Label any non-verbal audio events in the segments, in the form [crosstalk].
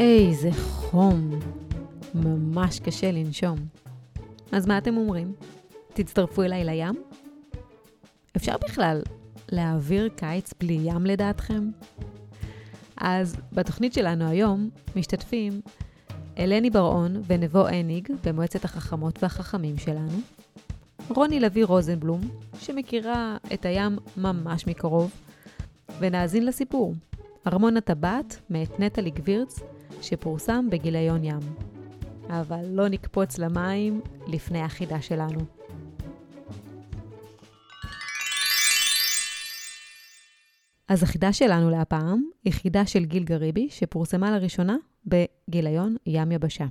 איזה חום. ממש קשה לנשום. אז מה אתם אומרים? תצטרפו אליי לים? אפשר בכלל להעביר קיץ בלי ים לדעתכם? אז בתוכנית שלנו היום משתתפים אלני בר-און ונבו הניג במועצת החכמות והחכמים שלנו, רוני לוי רוזנבלום, שמכירה את הים ממש מקרוב, ונאזין לסיפור, ארמון הטבעת מאת נטלי גבירץ, שפורסם בגיליון ים. אבל לא נקפוץ למים לפני החידה שלנו. אז החידה שלנו להפעם היא חידה של גיל גריבי, שפורסמה לראשונה בגיליון ים יבשה.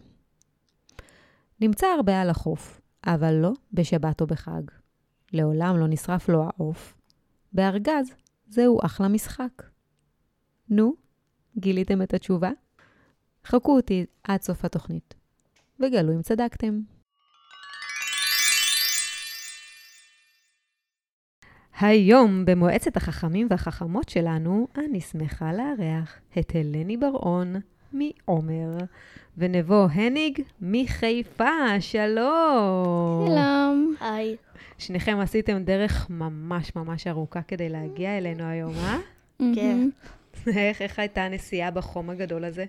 נמצא הרבה על החוף, אבל לא בשבת או בחג. לעולם לא נשרף לו העוף. בארגז זהו אחלה משחק. נו, גיליתם את התשובה? חכו אותי עד סוף התוכנית, וגלו אם צדקתם. היום במועצת החכמים והחכמות שלנו, אני שמחה לארח את הלני בר-און מעומר, ונבו הניג מחיפה, שלום. שלום. היי. שניכם עשיתם דרך ממש ממש ארוכה כדי להגיע אלינו היום, אה? כן. [laughs] איך, איך הייתה הנסיעה בחום הגדול הזה?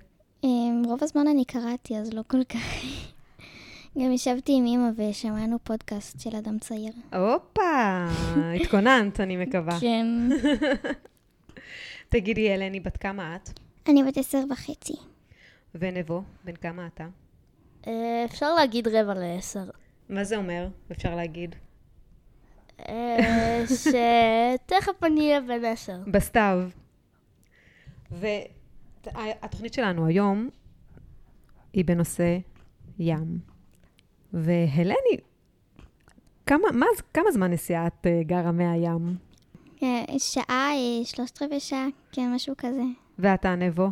אמ, רוב הזמן אני קראתי, אז לא כל כך. [laughs] גם ישבתי עם אמא ושמענו פודקאסט של אדם צעיר. הופה, [laughs] התכוננת, אני מקווה. כן. [laughs] תגידי, אלני, בת כמה את? אני בת עשר וחצי. ונבו, בן כמה אתה? אה, אפשר להגיד רבע לעשר. מה זה אומר, אפשר להגיד? אה, שתכף אני אהיה בן עשר. בסתיו. והתוכנית שלנו היום היא בנושא ים. והלני, כמה, מה, כמה זמן נסיעה את אה, גרה מהים? אה, שעה, אה, שלושת רבעי שעה, כן, משהו כזה. ואתה נבו?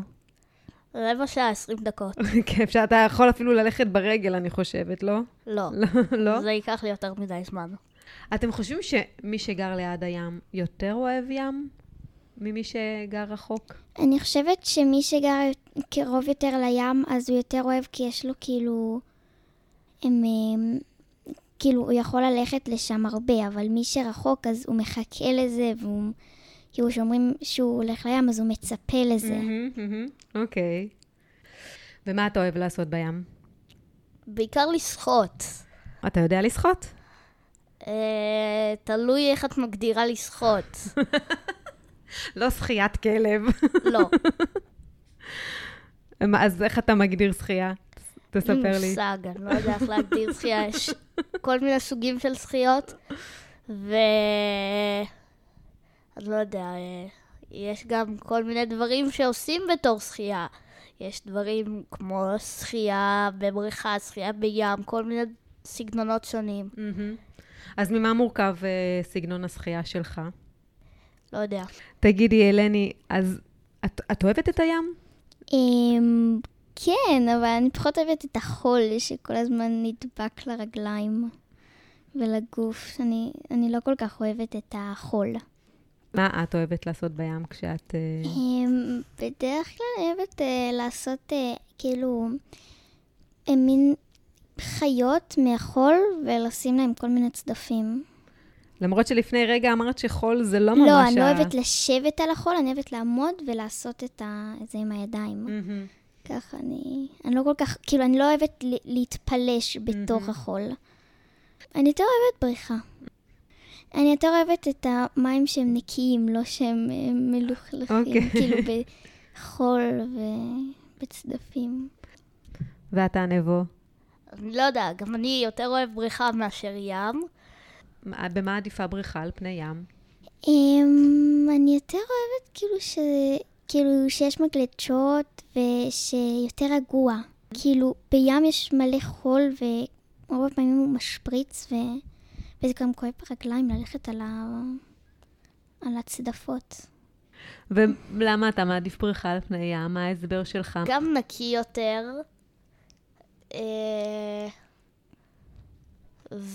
רבע שעה, עשרים דקות. [laughs] כיף שאתה יכול אפילו ללכת ברגל, אני חושבת, לא? לא. [laughs] לא? לא? זה ייקח לי יותר מדי זמן. אתם חושבים שמי שגר ליד הים יותר אוהב ים ממי שגר רחוק? אני חושבת שמי שגר קרוב יותר לים, אז הוא יותר אוהב, כי יש לו כאילו... הם... הם כאילו, הוא יכול ללכת לשם הרבה, אבל מי שרחוק, אז הוא מחכה לזה, והוא... כאילו, כשאומרים שהוא הולך לים, אז הוא מצפה לזה. מהמם, מהמם, אוקיי. ומה אתה אוהב לעשות בים? בעיקר לשחות. אתה יודע לשחות? אה, תלוי איך את מגדירה לשחות. [laughs] לא שחיית כלב. לא. [laughs] אז איך אתה מגדיר שחייה? תספר לי. מושג, אני לא יודע איך להגדיר שחייה. יש כל מיני סוגים של שחיות, ו... אני לא יודע, אה, יש גם כל מיני דברים שעושים בתור שחייה. יש דברים כמו שחייה בבריכה, שחייה בים, כל מיני סגנונות שונים. אז ממה מורכב אה, סגנון השחייה שלך? לא יודע. תגידי, אלני, אז את, את אוהבת את הים? אמ, כן, אבל אני פחות אוהבת את החול שכל הזמן נדבק לרגליים ולגוף. אני, אני לא כל כך אוהבת את החול. מה את אוהבת לעשות בים כשאת... אה, אמ, בדרך כלל אני אוהבת אה, לעשות אה, כאילו מין חיות מהחול ולשים להם כל מיני צדפים. למרות שלפני רגע אמרת שחול זה לא ממש... לא, אני לא אוהבת לשבת על החול, אני אוהבת לעמוד ולעשות את זה עם הידיים. ככה אני... אני לא כל כך... כאילו, אני לא אוהבת להתפלש בתוך. החול. אני יותר אוהבת בריכה. אני יותר אוהבת את המים שהם נקיים, לא שהם אה, מלוכלכים, אוקיי. כאילו [laughs] בחול ובצדפים. ואתה נבו? אני לא יודע, גם אני יותר אוהב בריכה מאשר ים. מה- במה עדיפה בריכה על פני ים? אמ, אני יותר אוהבת כאילו ש... כאילו שיש מגלשות ושיותר רגוע. כאילו בים יש מלא חול ורוב הפעמים הוא משפריץ ו... וזה גם כואב ברגליים ללכת על, ה... על הצדפות. ולמה אתה מעדיף בריכה על פני ים? מה ההסבר שלך? גם נקי יותר, אה,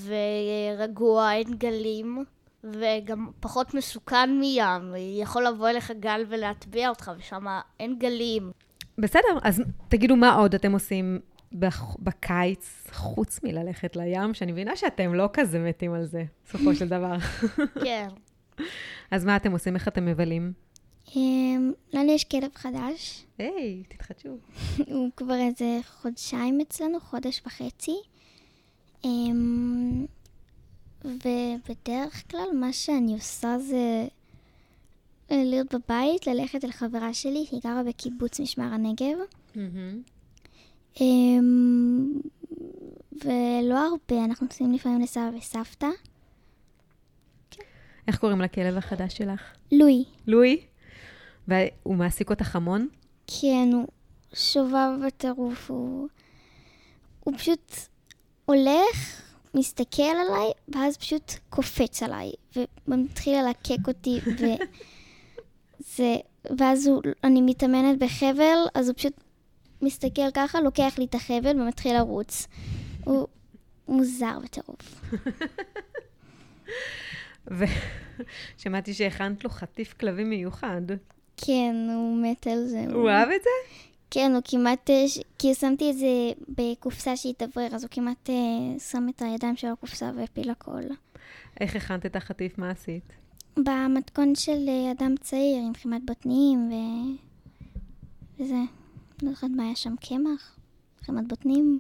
ורגוע, אין גלים, וגם פחות מסוכן מים. יכול לבוא אליך גל ולהטביע אותך, ושם אין גלים. בסדר, אז תגידו מה עוד אתם עושים בח- בקיץ, חוץ מללכת לים, שאני מבינה שאתם לא כזה מתים על זה, בסופו של דבר. [laughs] כן. אז מה אתם עושים? איך אתם מבלים? אמ, לנו יש כלב חדש, היי, תתחדשו. [laughs] הוא כבר איזה חודשיים אצלנו, חודש וחצי. אמ, ובדרך כלל מה שאני עושה זה אה, להיות בבית, ללכת אל חברה שלי, היא גרה בקיבוץ משמר הנגב. אמ, ולא הרבה, אנחנו נוסעים לפעמים לסבא וסבתא. איך קוראים לכלב החדש שלך? לואי, לואי? והוא מעסיק אותך המון? כן, הוא שובב בטירוף, הוא... הוא פשוט הולך, מסתכל עליי, ואז פשוט קופץ עליי, ומתחיל ללקק אותי, וזה... [laughs] ואז הוא, אני מתאמנת בחבל, אז הוא פשוט מסתכל ככה, לוקח לי את החבל ומתחיל לרוץ. הוא מוזר בטירוף. [laughs] ושמעתי שהכנת לו חטיף כלבים מיוחד. כן, הוא מת על זה. הוא אהב את זה? כן, הוא כמעט... אה, כי שמתי את זה בקופסה שהתאוורר, אז הוא כמעט אה, שם את הידיים שלו בקופסה והפיל הכל. איך הכנת את החטיף? מה עשית? במתכון של אה, אדם צעיר, עם חימת בוטנים ו... וזה. לא זוכרת מה היה שם, קמח? חימת בוטנים?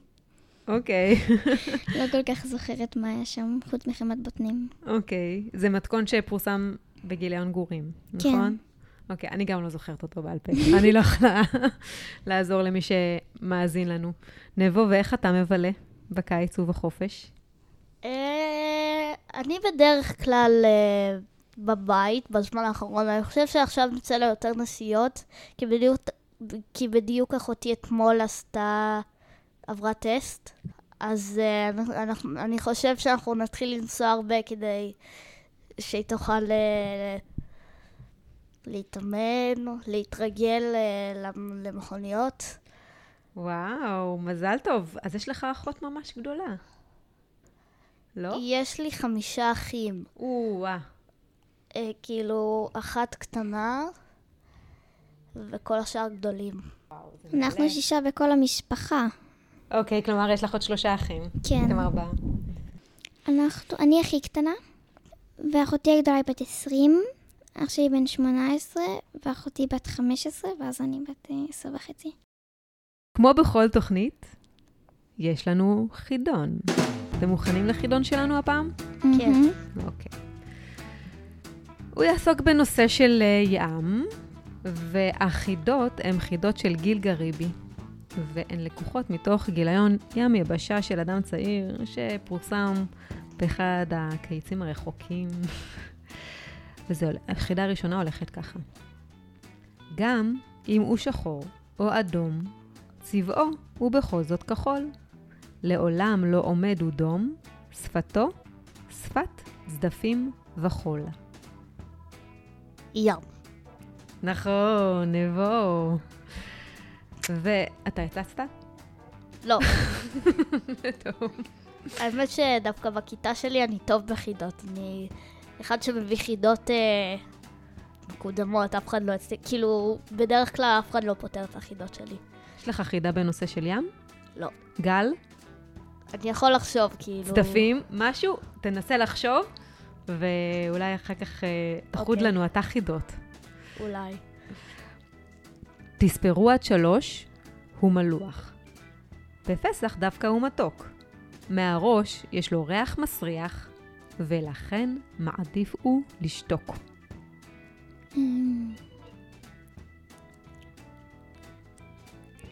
אוקיי, [laughs] לא כל כך זוכרת מה היה שם, חוץ מחימת בוטנים. אוקיי. זה מתכון שפורסם בגיליון גורים, כן. נכון? אוקיי, אני גם לא זוכרת אותו בעל פה. [laughs] אני לא יכולה לעזור למי שמאזין לנו. נבו, ואיך אתה מבלה בקיץ ובחופש? אה, אני בדרך כלל אה, בבית בזמן האחרון. אני חושב שעכשיו נצא ליותר נסיעות, כי בדיוק, כי בדיוק אחותי אתמול עשתה, עברה טסט. אז אה, אנחנו, אני חושב שאנחנו נתחיל לנסוע הרבה כדי שהיא תוכל אה, להתאמן, להתרגל אה, למ- למכוניות. וואו, מזל טוב. אז יש לך אחות ממש גדולה. לא? יש לי חמישה אחים. או-אה. אה, כאילו, אחת קטנה וכל השאר גדולים. אנחנו שישה בכל המשפחה. אוקיי, כלומר, יש לך עוד שלושה אחים. כן. אתם ארבעה. אנחנו, אני הכי קטנה, ואחותי הגדולה היא בת 20, אח שלי בן 18, ואחותי בת 15, ואז אני בת אה, 10 וחצי. כמו בכל תוכנית, יש לנו חידון. אתם מוכנים לחידון שלנו הפעם? כן. אוקיי. הוא יעסוק בנושא של אה, ים, והחידות הן חידות של גיל גריבי, והן לקוחות מתוך גיליון ים יבשה של אדם צעיר שפורסם באחד הקיצים הרחוקים. [laughs] וזהו, החידה הראשונה הולכת ככה. גם אם הוא שחור או אדום, צבעו הוא בכל זאת כחול. לעולם לא עומד הוא דום, שפתו שפת צדפים וחול. ים. נכון, נבו. ואתה הצצת? לא, [laughs] טוב. האמת שדווקא בכיתה שלי אני טוב בחידות. אני אחד שמביא חידות אה, מקודמות, אף אחד לא אצלי, כאילו, בדרך כלל אף אחד לא פותר את החידות שלי. יש לך חידה בנושא של ים? לא. גל? אני יכול לחשוב, כאילו... צדפים? משהו? תנסה לחשוב, ואולי אחר כך אה, תחוד אוקיי. לנו אתה חידות. אולי. תספרו עד שלוש, הוא מלוח. בפסח דווקא הוא מתוק. מהראש יש לו ריח מסריח, ולכן מעדיף הוא לשתוק.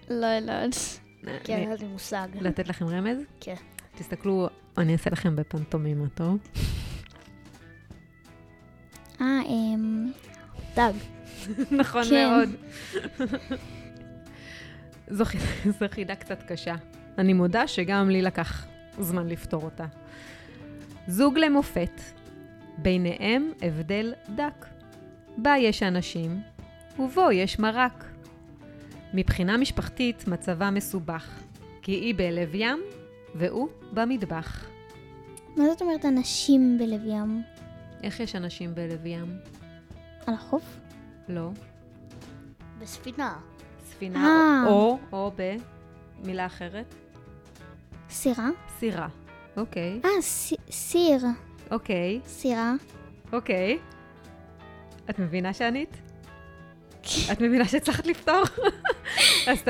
לא יודעת. כן, אני- אין לי מושג. לתת לכם רמז? כן. תסתכלו, אני אעשה לכם בפנטומימה, טוב? אה, אמ, דג. [laughs] נכון כן. מאוד. זו חידה קצת קשה. אני מודה שגם לי לקח זמן לפתור אותה. זוג למופת, ביניהם הבדל דק. בה יש אנשים, ובו יש מרק. מבחינה משפחתית מצבה מסובך, כי היא בלב ים והוא במטבח. מה זאת אומרת אנשים בלב ים? איך יש אנשים בלב ים? על החוף? לא. בספינה. ספינה, אה. או, או במילה אחרת. סירה? סירה. אוקיי, אה, סי- סיר. אוקיי, סירה. אוקיי. את מבינה שענית? את מבינה שהצלחת לפתור? [laughs] אז ת...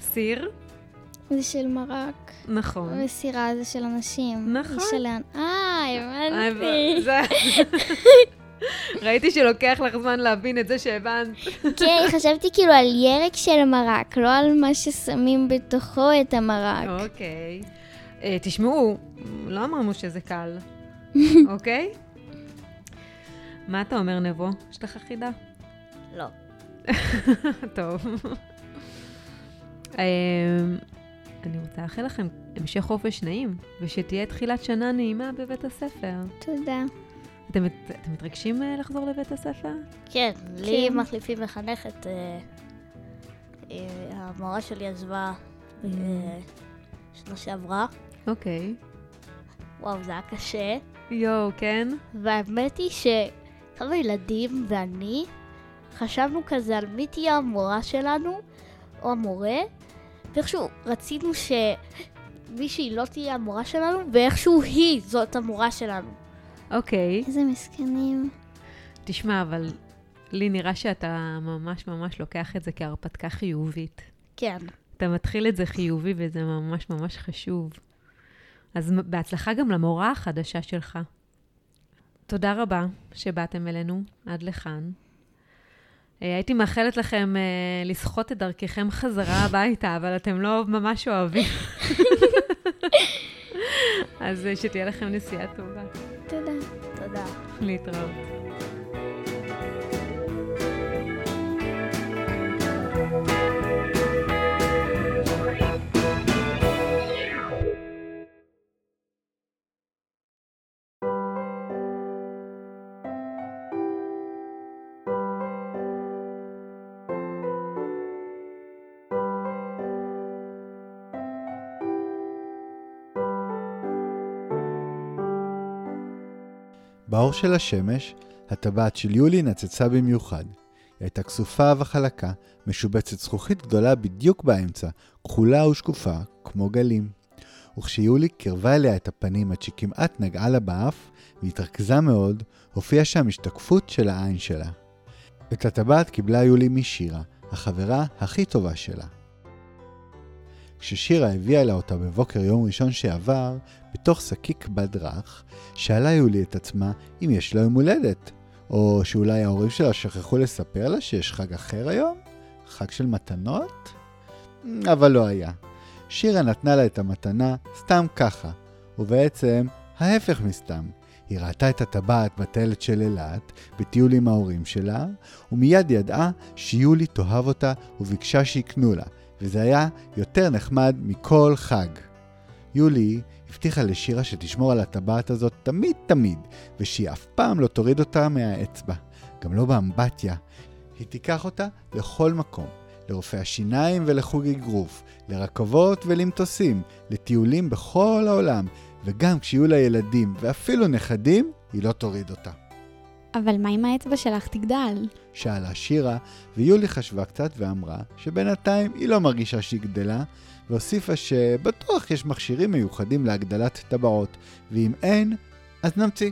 סיר, זה של מרק. נכון. וסירה זה של אנשים. נכון. של... אה, הבנתי. [laughs] ראיתי שלוקח לך זמן להבין את זה שהבנת. כן, [laughs] חשבתי כאילו על ירק של מרק, לא על מה ששמים בתוכו את המרק. אוקיי. אה, תשמעו, לא אמרנו שזה קל, [laughs] אוקיי? מה אתה אומר, נבו? יש לך חידה? לא. [laughs] טוב. אמ, אני רוצה לאחל לכם המשך חופש נעים, ושתהיה תחילת שנה נעימה בבית הספר. תודה. אתם, אתם מתרגשים אה, לחזור לבית הספר? כן, לי כן. מחליפים מחנכת. אה, אה, המורה שלי עזבה אה, שנה שעברה. אוקיי. וואו, זה היה קשה. יואו, כן? והאמת היא שכמה ילדים ואני חשבנו כזה על מי תהיה המורה שלנו, או המורה, ואיכשהו רצינו שמישהי לא תהיה המורה שלנו, ואיכשהו היא זאת המורה שלנו. אוקיי. איזה מסכנים. תשמע, אבל לי נראה שאתה ממש ממש לוקח את זה כהרפתקה חיובית. כן. אתה מתחיל את זה חיובי וזה ממש ממש חשוב. אז בהצלחה גם למורה החדשה שלך. תודה רבה שבאתם אלינו עד לכאן. אה, הייתי מאחלת לכם אה, לסחוט את דרככם חזרה [laughs] הביתה, אבל אתם לא ממש אוהבים. [laughs] אז אה, שתהיה לכם נסיעה טובה. תודה. תודה. להתראות. באור של השמש, הטבעת של יולי נצצה במיוחד. היא הייתה כסופה וחלקה, משובצת זכוכית גדולה בדיוק באמצע, כחולה ושקופה, כמו גלים. וכשיולי קרבה אליה את הפנים עד שכמעט נגעה לה באף, והתרכזה מאוד, הופיעה שם השתקפות של העין שלה. את הטבעת קיבלה יולי משירה, החברה הכי טובה שלה. כששירה הביאה לה אותה בבוקר יום ראשון שעבר, בתוך שקיק בד רך, שאלה יולי את עצמה אם יש לה יום הולדת, או שאולי ההורים שלה שכחו לספר לה שיש חג אחר היום? חג של מתנות? אבל לא היה. שירה נתנה לה את המתנה סתם ככה, ובעצם ההפך מסתם. היא ראתה את הטבעת בטיילת של אילת, בטיול עם ההורים שלה, ומיד ידעה שיולי תאהב אותה וביקשה שיקנו לה, וזה היה יותר נחמד מכל חג. יולי הבטיחה לשירה שתשמור על הטבעת הזאת תמיד תמיד, ושהיא אף פעם לא תוריד אותה מהאצבע, גם לא באמבטיה. היא תיקח אותה לכל מקום, לרופאי השיניים ולחוג אגרוף, לרכבות ולמטוסים, לטיולים בכל העולם, וגם כשיהיו לה ילדים ואפילו נכדים, היא לא תוריד אותה. אבל מה אם האצבע שלך תגדל? שאלה שירה, ויולי חשבה קצת ואמרה שבינתיים היא לא מרגישה שהיא גדלה, והוסיפה שבטוח יש מכשירים מיוחדים להגדלת טבעות, ואם אין, אז נמציא.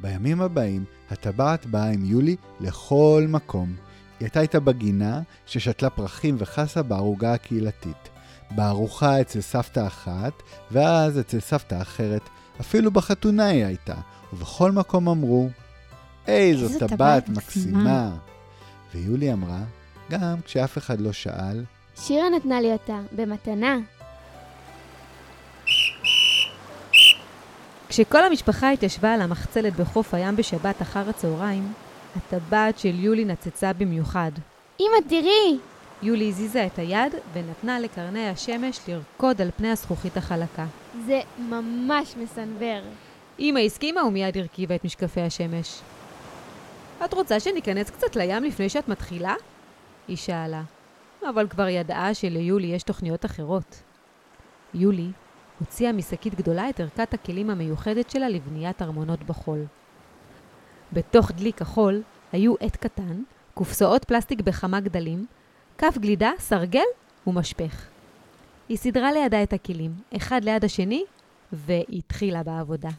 בימים הבאים, הטבעת באה עם יולי לכל מקום. היא הייתה איתה בגינה, ששתלה פרחים וחסה בערוגה הקהילתית. בארוחה אצל סבתא אחת, ואז אצל סבתא אחרת, אפילו בחתונה היא הייתה, ובכל מקום אמרו, איזו טבעת. מקסימה." ויולי אמרה, גם כשאף אחד לא שאל, שירה נתנה לי אותה, במתנה. כשכל המשפחה התיישבה על המחצלת בחוף הים בשבת אחר הצהריים, הטבעת של יולי נצצה במיוחד. אמא, תראי! יולי הזיזה את היד ונתנה לקרני השמש לרקוד על פני הזכוכית החלקה. זה ממש מסנוור. אמא הסכימה ומיד הרכיבה את משקפי השמש. את רוצה שניכנס קצת לים לפני שאת מתחילה? היא שאלה, אבל כבר ידעה שליולי יש תוכניות אחרות. יולי הוציאה משקית גדולה את ערכת הכלים המיוחדת שלה לבניית ארמונות בחול. בתוך דלי כחול היו עט קטן, קופסאות פלסטיק בכמה גדלים, כף גלידה, סרגל ומשפך. היא סידרה לידה את הכלים, אחד ליד השני, והתחילה בעבודה.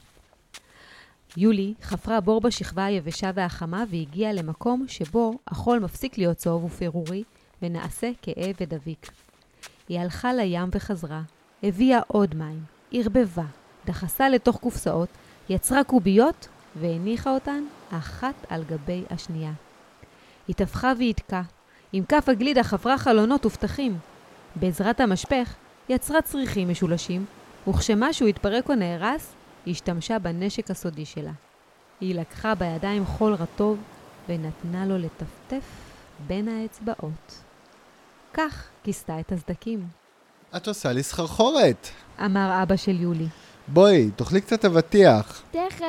יולי חפרה בור בשכבה היבשה והחמה והגיעה למקום שבו החול מפסיק להיות צהוב ופירורי ונעשה כהה ודביק. היא הלכה לים וחזרה, הביאה עוד מים, ערבבה, דחסה לתוך קופסאות, יצרה קוביות והניחה אותן אחת על גבי השנייה. היא טפחה והתקה. עם כף הגלידה חפרה חלונות ופתחים. בעזרת המשפך יצרה צריכים משולשים, וכשמשהו התפרק או נהרס, היא השתמשה בנשק הסודי שלה. היא לקחה בידיים חול רטוב ונתנה לו לטפטף בין האצבעות. כך כיסתה את הסדקים. את עושה לי סחרחורת. אמר אבא של יולי. בואי, תאכלי קצת אבטיח. תכף.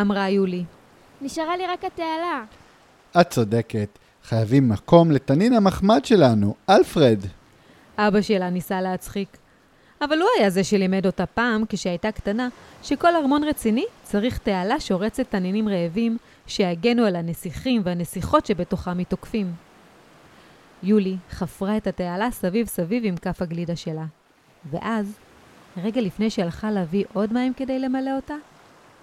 אמרה יולי. נשארה לי רק התעלה. את צודקת. חייבים מקום לתנין המחמד שלנו, אלפרד. אבא שלה ניסה להצחיק. אבל הוא היה זה שלימד אותה פעם, כשהייתה קטנה, שכל ארמון רציני צריך תעלה שורצת תנינים רעבים, שיגנו על הנסיכים והנסיכות שבתוכם מתוקפים. יולי חפרה את התעלה סביב סביב עם כף הגלידה שלה. ואז, רגע לפני שהלכה להביא עוד מים כדי למלא אותה,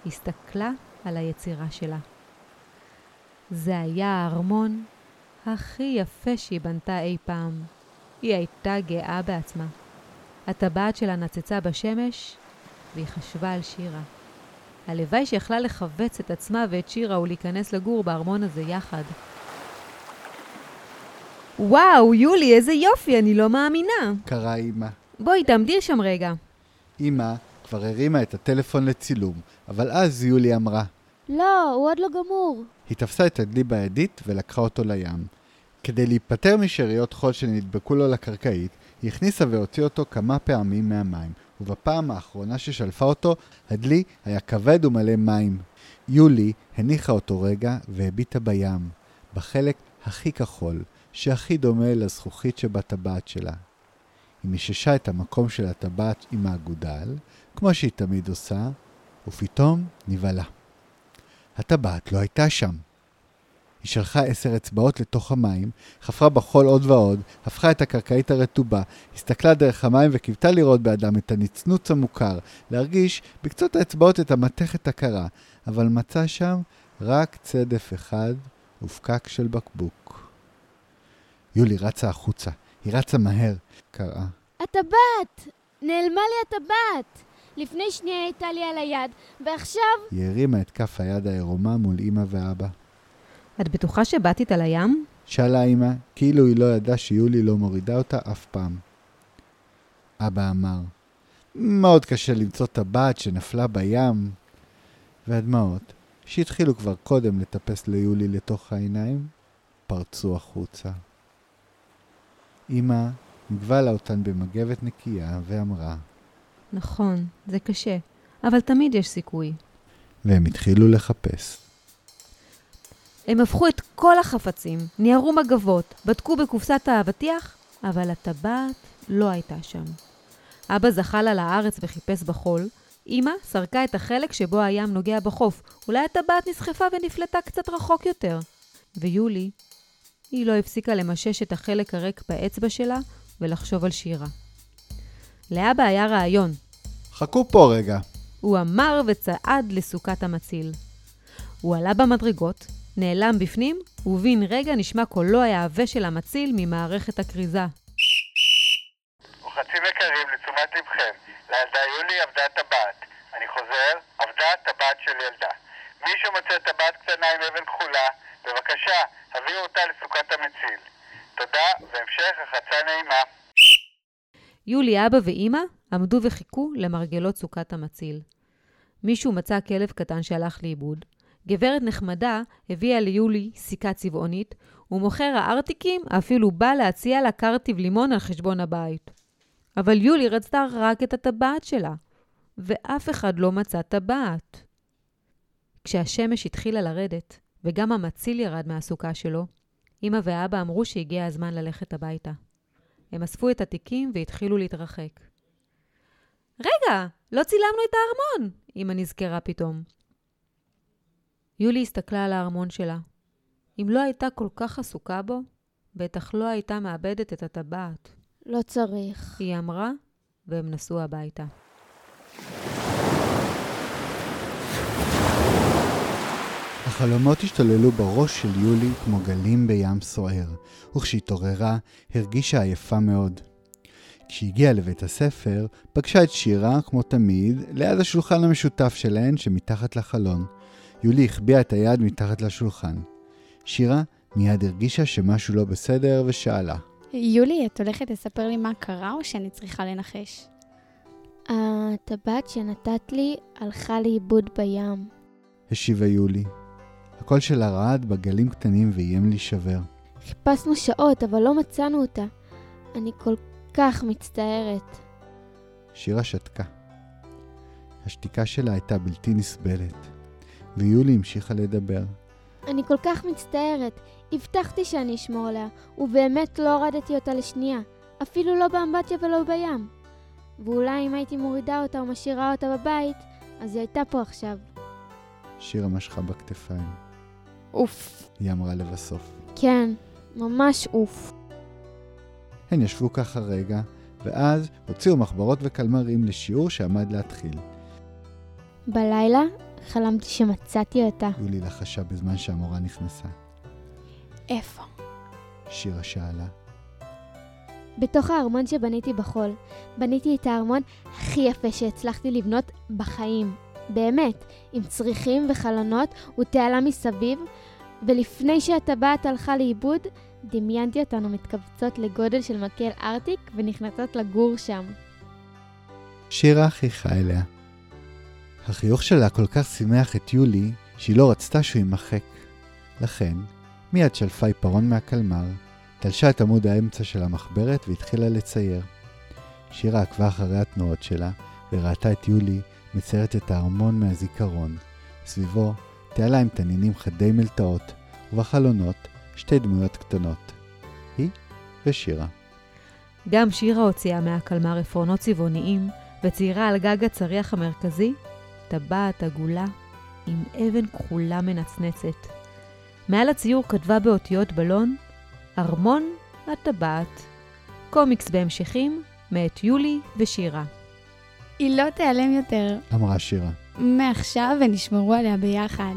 הסתכלה על היצירה שלה. זה היה הארמון הכי יפה שהיא בנתה אי פעם. היא הייתה גאה בעצמה. הטבעת שלה נצצה בשמש, והיא חשבה על שירה. הלוואי שיכלה לכווץ את עצמה ואת שירה ולהיכנס לגור בארמון הזה יחד. וואו, יולי, איזה יופי, אני לא מאמינה. קרא אמא. בואי, תעמדי שם רגע. אמא כבר הרימה את הטלפון לצילום, אבל אז יולי אמרה. לא, הוא עוד לא גמור. היא תפסה את הדלי בידית ולקחה אותו לים. כדי להיפטר משאריות חול שנדבקו לו לקרקעית, היא הכניסה והוציאה אותו כמה פעמים מהמים, ובפעם האחרונה ששלפה אותו, הדלי היה כבד ומלא מים. יולי הניחה אותו רגע והביטה בים, בחלק הכי כחול, שהכי דומה לזכוכית שבטבעת שלה. היא מיששה את המקום של הטבעת עם האגודל, כמו שהיא תמיד עושה, ופתאום נבהלה. הטבעת לא הייתה שם. היא שלחה עשר אצבעות לתוך המים, חפרה בחול עוד ועוד, הפכה את הקרקעית הרטובה, הסתכלה דרך המים וקיוותה לראות באדם את הנצנוץ המוכר, להרגיש בקצות האצבעות את המתכת הקרה, אבל מצא שם רק צדף אחד ופקק של בקבוק. יולי רצה החוצה, היא רצה מהר, קראה. הטבעת! נעלמה לי הטבעת! לפני שנייה הייתה לי על היד, ועכשיו... היא הרימה את כף היד העירומה מול אמא ואבא. את בטוחה שבאת איתה לים? שאלה אמא, כאילו היא לא ידעה שיולי לא מורידה אותה אף פעם. אבא אמר, מאוד קשה למצוא טבעת שנפלה בים. והדמעות, שהתחילו כבר קודם לטפס ליולי לתוך העיניים, פרצו החוצה. אמא נגבה לה אותן במגבת נקייה ואמרה, נכון, זה קשה, אבל תמיד יש סיכוי. והם התחילו לחפש. הם הפכו את כל החפצים, ניירו מגבות, בדקו בקופסת האבטיח, אבל הטבעת לא הייתה שם. אבא זחל על הארץ וחיפש בחול, אמא סרקה את החלק שבו הים נוגע בחוף, אולי הטבעת נסחפה ונפלטה קצת רחוק יותר. ויולי, היא לא הפסיקה למשש את החלק הריק באצבע שלה ולחשוב על שירה. לאבא היה רעיון, חכו פה רגע. הוא אמר וצעד לסוכת המציל. הוא עלה במדרגות, נעלם בפנים, ובן רגע נשמע קולו העבה של המציל ממערכת הכריזה. רוחצים יקרים, לתשומת לבכם, לילדה יולי אבדה טבעת. אני חוזר, אבדה טבעת של ילדה. מי שמוצא טבעת קטנה עם אבן כחולה, בבקשה, הביאו אותה לסוכת המציל. תודה, והמשך רחצה נעימה. יולי, אבא ואימא עמדו וחיכו למרגלות סוכת המציל. מישהו מצא כלב קטן שהלך לאיבוד. גברת נחמדה הביאה ליולי סיכה צבעונית, ומוכר הארטיקים אפילו בא להציע לה קרטיב לימון על חשבון הבית. אבל יולי רצתה רק את הטבעת שלה, ואף אחד לא מצא טבעת. כשהשמש התחילה לרדת, וגם המציל ירד מהסוכה שלו, אמא ואבא אמרו שהגיע הזמן ללכת הביתה. הם אספו את התיקים והתחילו להתרחק. רגע, לא צילמנו את הארמון! אמא נזכרה פתאום. יולי הסתכלה על הארמון שלה. אם לא הייתה כל כך עסוקה בו, בטח לא הייתה מאבדת את הטבעת. לא צריך. היא אמרה, והם נסעו הביתה. החלומות השתוללו בראש של יולי כמו גלים בים סוער, וכשהתעוררה, הרגישה עייפה מאוד. כשהגיעה לבית הספר, פגשה את שירה, כמו תמיד, ליד השולחן המשותף שלהן שמתחת לחלון. יולי החביאה את היד מתחת לשולחן. שירה מיד הרגישה שמשהו לא בסדר ושאלה. יולי, את הולכת לספר לי מה קרה או שאני צריכה לנחש? הטבעת שנתת לי הלכה לאיבוד בים. השיבה יולי. הקול שלה רעד בגלים קטנים ואיים להישבר. חיפשנו שעות, אבל לא מצאנו אותה. אני כל כך מצטערת. שירה שתקה. השתיקה שלה הייתה בלתי נסבלת, ויולי המשיכה לדבר. אני כל כך מצטערת. הבטחתי שאני אשמור עליה, ובאמת לא הורדתי אותה לשנייה. אפילו לא באמבטיה ולא בים. ואולי אם הייתי מורידה אותה או משאירה אותה בבית, אז היא הייתה פה עכשיו. שירה משכה בכתפיים. אוף. היא אמרה לבסוף. כן, ממש אוף. הן ישבו ככה רגע, ואז הוציאו מחברות וקלמרים לשיעור שעמד להתחיל. בלילה חלמתי שמצאתי אותה. יולי לחשה בזמן שהמורה נכנסה. איפה? שירה שאלה. בתוך הארמון שבניתי בחול. בניתי את הארמון הכי יפה שהצלחתי לבנות בחיים. באמת, עם צריכים וחלונות ותעלה מסביב, ולפני שהטבעת הלכה לאיבוד, דמיינתי אותנו מתכווצות לגודל של מקל ארטיק ונכנסות לגור שם. שירה חייכה אליה. החיוך שלה כל כך שימח את יולי, שהיא לא רצתה שהוא יימחק. לכן, מיד שלפה עיפרון מהקלמר, תלשה את עמוד האמצע של המחברת והתחילה לצייר. שירה עקבה אחרי התנועות שלה, וראתה את יולי מציירת את הארמון מהזיכרון. סביבו תעלה עם תנינים חדי מלטעות, ובחלונות שתי דמויות קטנות. היא ושירה. גם שירה הוציאה מהקלמר עפרונות צבעוניים, וציירה על גג הצריח המרכזי טבעת עגולה עם אבן כחולה מנצנצת. מעל הציור כתבה באותיות בלון, ארמון הטבעת. קומיקס בהמשכים, מאת יולי ושירה. היא לא תיעלם יותר. אמרה שירה. מעכשיו ונשמרו עליה ביחד.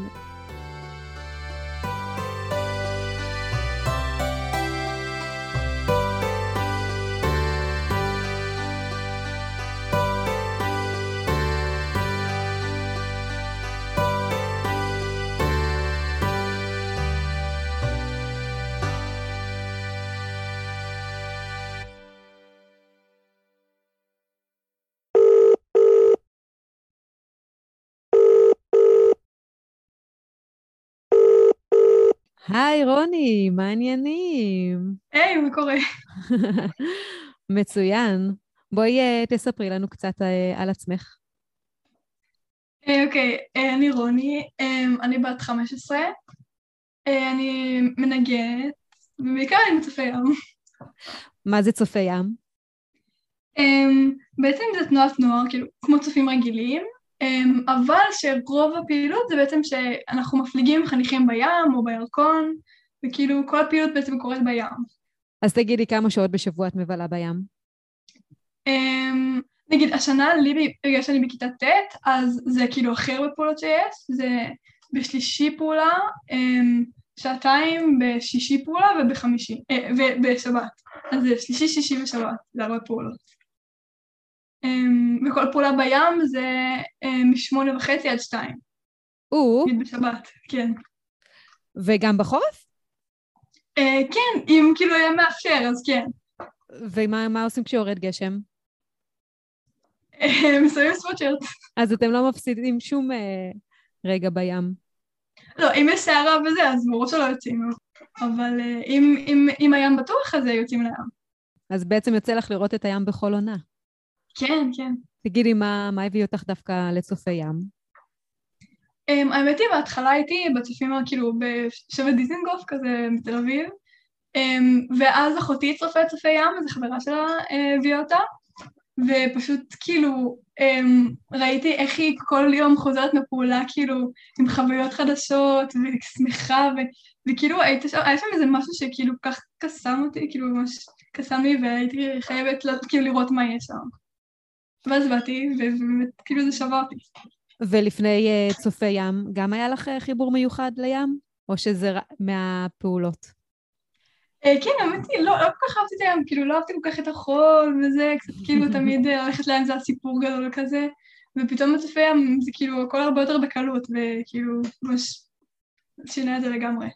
היי, רוני, מה העניינים? היי, מה קורה? [laughs] מצוין. בואי אה, תספרי לנו קצת אה, על עצמך. אוקיי, אה, אני רוני, אה, אני בת 15, אה, אני מנגנת, ובעיקר אני מצפה ים. מה זה צופי ים? אה, בעצם זה תנועת נוער, כאילו, כמו צופים רגילים, אבל שרוב הפעילות זה בעצם שאנחנו מפליגים חניכים בים או בירקון, וכאילו כל הפעילות בעצם קורית בים. אז תגידי כמה שעות בשבוע את מבלה בים. Um, נגיד, השנה לי, בגלל שאני בכיתה ט', אז זה כאילו הכי הרבה פעולות שיש, זה בשלישי פעולה, um, שעתיים בשישי פעולה ובחמישי, uh, ובשבת. אז זה שלישי, שישי ושבת, זה הרבה פעולות. Um, וכל פעולה בים זה uh, משמונה וחצי עד שתיים. או, בשבת, כן. וגם בחורף? Uh, כן, אם כאילו היה מאפשר, אז כן. ומה מה עושים כשיורד גשם? מסיימים סוואצ'רט. אז אתם לא מפסידים שום אה, רגע בים. לא, אם יש סערה וזה, אז ברור שלא יוצאים. אבל אם, אם, אם הים בטוח, אז יוצאים לים. אז בעצם יוצא לך לראות את הים בכל עונה. כן, כן. תגידי, מה, מה הביא אותך דווקא לצופי ים? Um, האמת היא, בהתחלה הייתי בצופים, כאילו, בשבט דיזנגוף כזה, מתל אביב, um, ואז אחותי צופה צופי ים, איזו חברה שלה uh, הביאה אותה, ופשוט כאילו אמ, ראיתי איך היא כל יום חוזרת מפעולה כאילו עם חוויות חדשות ושמחה ו, וכאילו הייתה שם, היה שם איזה משהו שכאילו כך קסם אותי, כאילו ממש קסם לי והייתי חייבת כאילו לראות מה יש שם. ואז באתי ובאמת כאילו זה שווה אותי. ולפני uh, צופי ים, גם היה לך uh, חיבור מיוחד לים? או שזה מהפעולות? Uh, כן, האמת היא, לא, לא כל כך אהבתי את הים, כאילו לא אהבתי כל כך את החול וזה, קצת כאילו [laughs] תמיד ללכת לים זה הסיפור גדול כזה, ופתאום בצופי ים זה כאילו הכל הרבה יותר בקלות, וכאילו ממש שינה את זה לגמרי.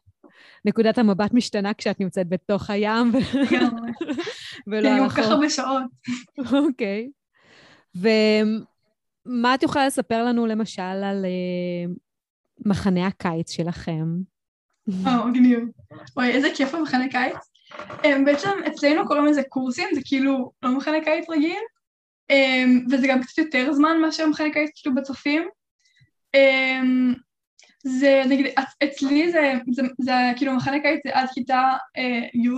נקודת המבט משתנה כשאת נמצאת בתוך הים. לגמרי. [laughs] ולא על החול. כל כך הרבה שעות. [laughs] אוקיי. מה את יכולה לספר לנו למשל על uh, מחנה הקיץ שלכם? או, מגניב. אוי, איזה כיף המחנה קיץ. Um, בעצם אצלנו קוראים לזה קורסים, זה כאילו לא מחנה קיץ רגיל, um, וזה גם קצת יותר זמן מאשר מחנה קיץ כאילו בצופים. Um, זה, נגיד, אצלי זה, זה, זה, זה כאילו מחנה קיץ זה עד כיתה uh, י',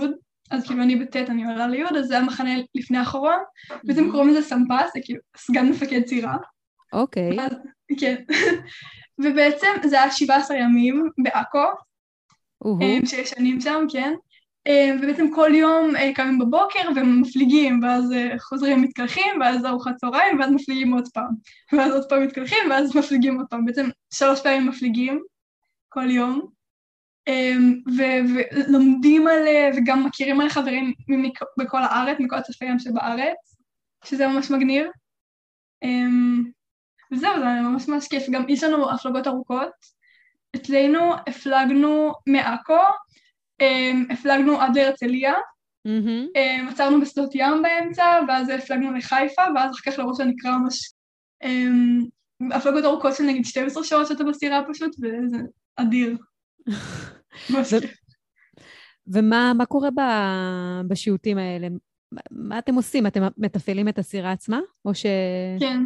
אז כאילו אני בט' אני עולה לי', אז זה המחנה לפני האחרון, בעצם קוראים לזה סמפס, זה כאילו סגן מפקד צירה. אוקיי. אז, כן. [laughs] ובעצם זה היה 17 ימים בעכו, uh-huh. שישנים שם, כן. אה, ובעצם כל יום אה, קמים בבוקר ומפליגים, ואז חוזרים מתקלחים, ואז ארוחת צהריים, ואז מפליגים עוד פעם. ואז עוד פעם מתקלחים, ואז מפליגים עוד פעם. בעצם שלוש פעמים מפליגים כל יום. ולומדים עליה, וגם מכירים על חברים בכל הארץ, מכל הצפי ים שבארץ, שזה ממש מגניב. וזהו, זה ממש ממש כיף. גם יש לנו הפלגות ארוכות. אצלנו הפלגנו מעכו, אמ, הפלגנו עד להרצליה, mm-hmm. עצרנו בשדות ים באמצע, ואז הפלגנו לחיפה, ואז אחר כך לראש הנקרא ממש... אמ, הפלגות ארוכות של נגיד 12 שעות שאתה בסירה פשוט, וזה אדיר. ומה קורה בשיעוטים האלה? מה אתם עושים? אתם מתפעלים את הסירה עצמה? או ש... כן.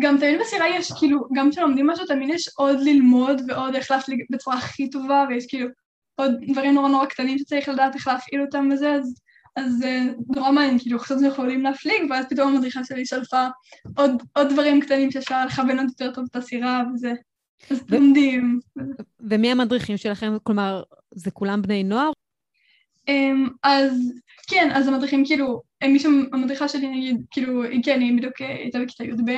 גם תמיד בסירה יש, כאילו, גם כשלומדים משהו, תמיד יש עוד ללמוד ועוד איך להפליג בצורה הכי טובה, ויש כאילו עוד דברים נורא נורא קטנים שצריך לדעת איך להפעיל אותם וזה, אז, אז זה נורא מעניין, כאילו, אנחנו יכולים להפליג, ואז פתאום המדריכה שלי שלפה עוד, עוד דברים קטנים שאפשר לכוון עוד יותר טוב את הסירה וזה. אז לומדים. ומי המדריכים שלכם? כלומר, זה כולם בני נוער? Um, אז כן, אז המדריכים כאילו, מישהו, המדריכה שלי נגיד, כאילו, כן, היא בדיוק הייתה בכיתה י"ב,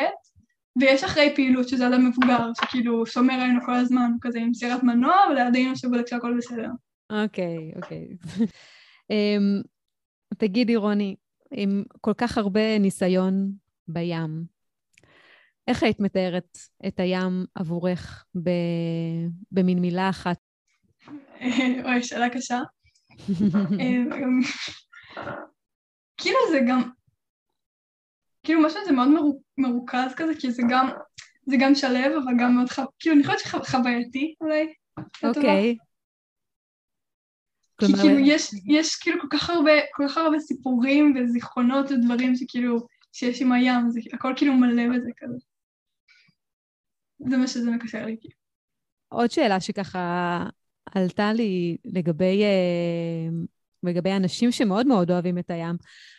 ויש אחרי פעילות שזה אדם מבוגר, שכאילו שומר עלינו כל הזמן, כזה עם סירת מנוע, ולידינו שבודק שהכל בסדר. אוקיי, אוקיי. [laughs] אמ, תגידי, רוני, עם כל כך הרבה ניסיון בים, איך היית מתארת את הים עבורך במין מילה אחת? [laughs] אוי, שאלה קשה. [laughs] אמ, כאילו זה גם, כאילו משהו שזה מאוד מרוכז כזה, כי זה גם, זה גם שלב, אבל גם מאוד, חו... כאילו אני חושבת שחווייתי אולי. אוקיי. כי כאילו יש, יש כאילו כל כך הרבה, כל כך הרבה סיפורים וזיכרונות ודברים שכאילו, שיש עם הים, זה הכל כאילו מלא בזה כזה. זה מה שזה מקשר לי. כאילו. עוד שאלה שככה עלתה לי לגבי, אה, לגבי אנשים שמאוד מאוד אוהבים את הים,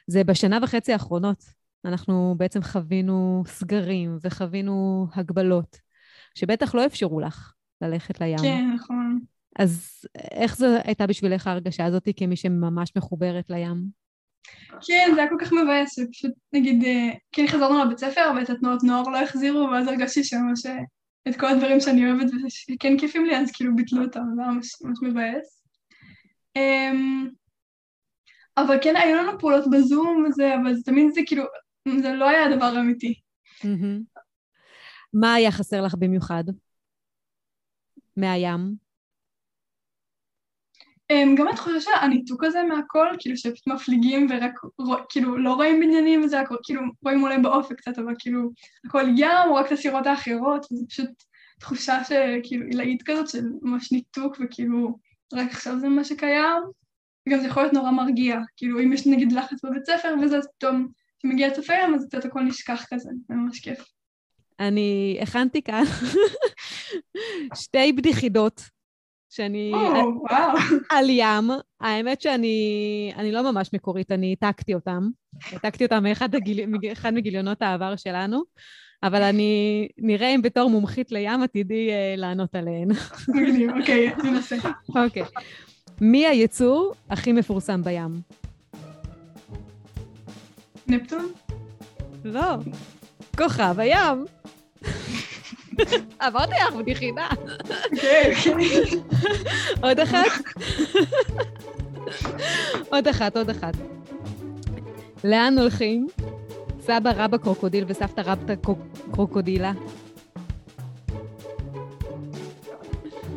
זה בשנה וחצי האחרונות. אנחנו בעצם חווינו סגרים וחווינו הגבלות, שבטח לא אפשרו לך ללכת לים. כן, נכון. אז איך זו הייתה בשבילך ההרגשה הזאת כמי שממש מחוברת לים? כן, זה היה כל כך מבאס, שפשוט נגיד, כן חזרנו לבית ספר, אבל את התנועות נוער לא החזירו, ואז הרגשתי שממש את כל הדברים שאני אוהבת ושכן כיפים לי, אז כאילו ביטלו אותם, זה היה ממש, ממש מבאס. אמ, אבל כן, היו לנו פעולות בזום וזה, אבל זה תמיד זה כאילו, זה לא היה דבר אמיתי. מה היה חסר לך במיוחד מהים? אמ, גם התחושה של הניתוק הזה מהכל, כאילו שפשוט מפליגים ורק, כאילו, לא רואים בניינים וזה הכל, כאילו, רואים אולי באופק קצת, אבל כאילו, הכל ים, רק את הסירות האחרות, וזה פשוט תחושה שכאילו עילאית כזאת של ממש ניתוק, וכאילו, רק עכשיו זה מה שקיים, וגם זה יכול להיות נורא מרגיע, כאילו, אם יש נגיד לחץ בבית ספר וזה, אז פתאום כשמגיע צופה ים, אז קצת הכל נשכח כזה, זה ממש כיף. אני הכנתי כאן [laughs] שתי בדיחידות שאני... או, וואו. על ים. האמת שאני אני לא ממש מקורית, אני העתקתי אותם. העתקתי אותם מאחד הגיל, מגיליונות העבר שלנו, אבל אני נראה אם בתור מומחית לים עתידי אה, לענות עליהן. אוקיי, ננסה. אוקיי. מי היצור הכי מפורסם בים? נפטון? לא. כוכב הים. [laughs] אמרתי לך, בדיחידה. אוקיי, אוקיי. עוד אחת? עוד אחת, עוד אחת. לאן הולכים? סבא רבא קרוקודיל וסבתא רבתא קרוק- קרוקודילה.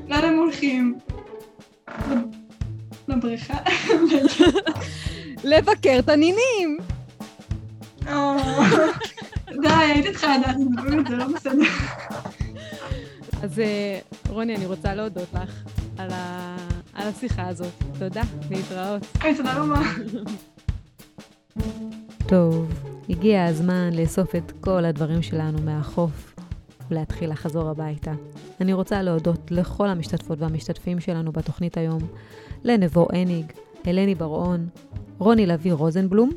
לאן הם הולכים? לב- לבריכה? לבקר! או, די, הייתי צריכה לדעת, זה לא בסדר. אז אה, רוני, אני רוצה להודות לך על, ה... על השיחה הזאת. תודה, להתראות. היי, תודה רבה. טוב, הגיע הזמן לאסוף את כל הדברים שלנו מהחוף ולהתחיל לחזור הביתה. אני רוצה להודות לכל המשתתפות והמשתתפים שלנו בתוכנית היום, לנבו הניג, אלני בר-און, רוני לביא רוזנבלום,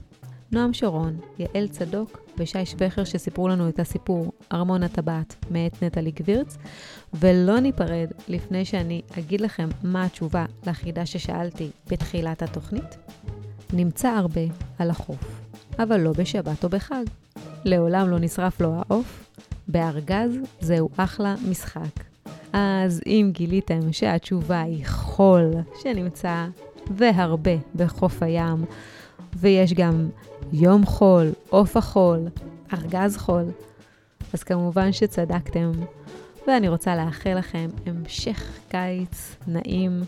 נועם שרון, יעל צדוק ושי שבכר שסיפרו לנו את הסיפור ארמון הטבעת מאת נטלי גבירץ, ולא ניפרד לפני שאני אגיד לכם מה התשובה לחידה ששאלתי בתחילת התוכנית. נמצא הרבה על החוף, אבל לא בשבת או בחג. לעולם לא נשרף לו העוף, בארגז זהו אחלה משחק. אז אם גיליתם שהתשובה היא חול שנמצא והרבה בחוף הים, ויש גם יום חול, עוף החול, ארגז חול, אז כמובן שצדקתם, ואני רוצה לאחל לכם המשך קיץ נעים,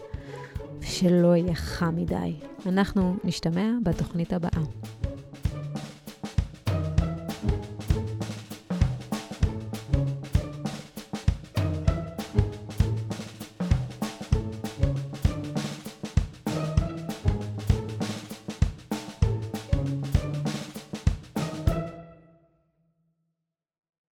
שלא יהיה חם מדי. אנחנו נשתמע בתוכנית הבאה.